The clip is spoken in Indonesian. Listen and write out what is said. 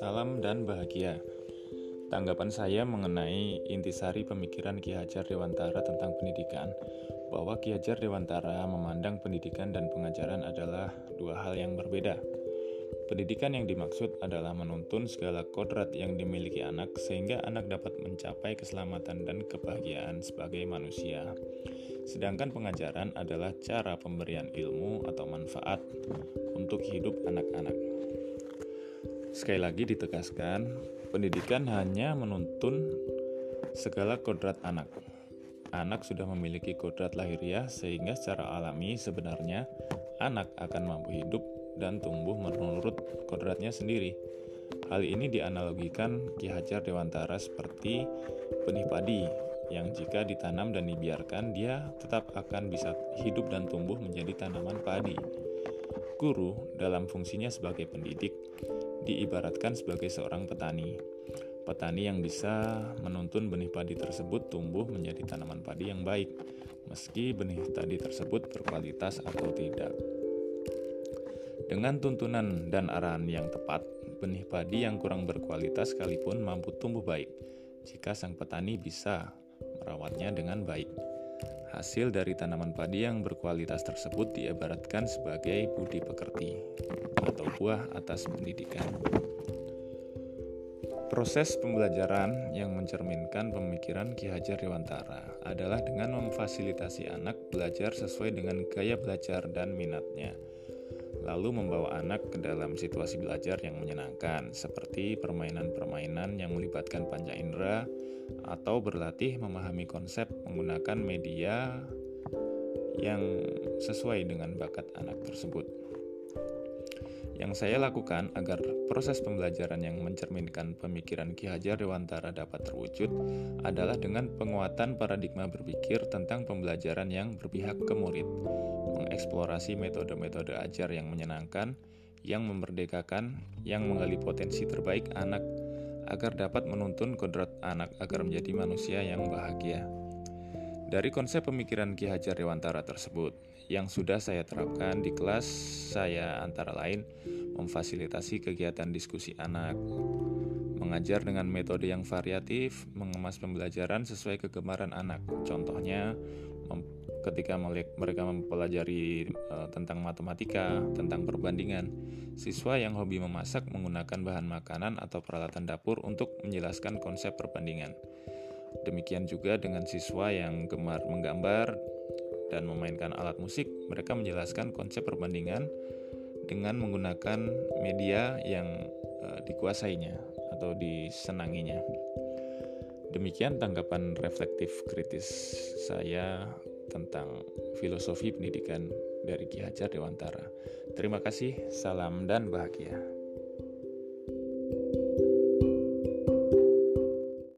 Salam dan bahagia. Tanggapan saya mengenai intisari pemikiran Ki Hajar Dewantara tentang pendidikan, bahwa Ki Hajar Dewantara memandang pendidikan dan pengajaran adalah dua hal yang berbeda. Pendidikan yang dimaksud adalah menuntun segala kodrat yang dimiliki anak sehingga anak dapat mencapai keselamatan dan kebahagiaan sebagai manusia. Sedangkan pengajaran adalah cara pemberian ilmu atau manfaat untuk hidup anak-anak. Sekali lagi ditegaskan, pendidikan hanya menuntun segala kodrat anak. Anak sudah memiliki kodrat lahiriah sehingga secara alami sebenarnya anak akan mampu hidup dan tumbuh menurut kodratnya sendiri. Hal ini dianalogikan Ki Hajar Dewantara seperti benih padi yang jika ditanam dan dibiarkan dia tetap akan bisa hidup dan tumbuh menjadi tanaman padi. Guru dalam fungsinya sebagai pendidik diibaratkan sebagai seorang petani. Petani yang bisa menuntun benih padi tersebut tumbuh menjadi tanaman padi yang baik, meski benih tadi tersebut berkualitas atau tidak. Dengan tuntunan dan arahan yang tepat, benih padi yang kurang berkualitas sekalipun mampu tumbuh baik jika sang petani bisa merawatnya dengan baik. Hasil dari tanaman padi yang berkualitas tersebut diibaratkan sebagai budi pekerti atau buah atas pendidikan. Proses pembelajaran yang mencerminkan pemikiran Ki Hajar Dewantara adalah dengan memfasilitasi anak belajar sesuai dengan gaya belajar dan minatnya lalu membawa anak ke dalam situasi belajar yang menyenangkan, seperti permainan-permainan yang melibatkan panca indera, atau berlatih memahami konsep menggunakan media yang sesuai dengan bakat anak tersebut. Yang saya lakukan agar proses pembelajaran yang mencerminkan pemikiran Ki Hajar Dewantara dapat terwujud adalah dengan penguatan paradigma berpikir tentang pembelajaran yang berpihak ke murid, mengeksplorasi metode-metode ajar yang menyenangkan, yang memerdekakan, yang menggali potensi terbaik anak agar dapat menuntun kodrat anak agar menjadi manusia yang bahagia. Dari konsep pemikiran Ki Hajar Dewantara tersebut, yang sudah saya terapkan di kelas saya antara lain memfasilitasi kegiatan diskusi anak, mengajar dengan metode yang variatif, mengemas pembelajaran sesuai kegemaran anak. Contohnya, ketika mereka mempelajari uh, tentang matematika, tentang perbandingan, siswa yang hobi memasak menggunakan bahan makanan atau peralatan dapur untuk menjelaskan konsep perbandingan. Demikian juga dengan siswa yang gemar menggambar dan memainkan alat musik, mereka menjelaskan konsep perbandingan dengan menggunakan media yang uh, dikuasainya atau disenanginya. Demikian tanggapan reflektif kritis saya tentang filosofi pendidikan dari Ki Hajar Dewantara. Terima kasih, salam dan bahagia.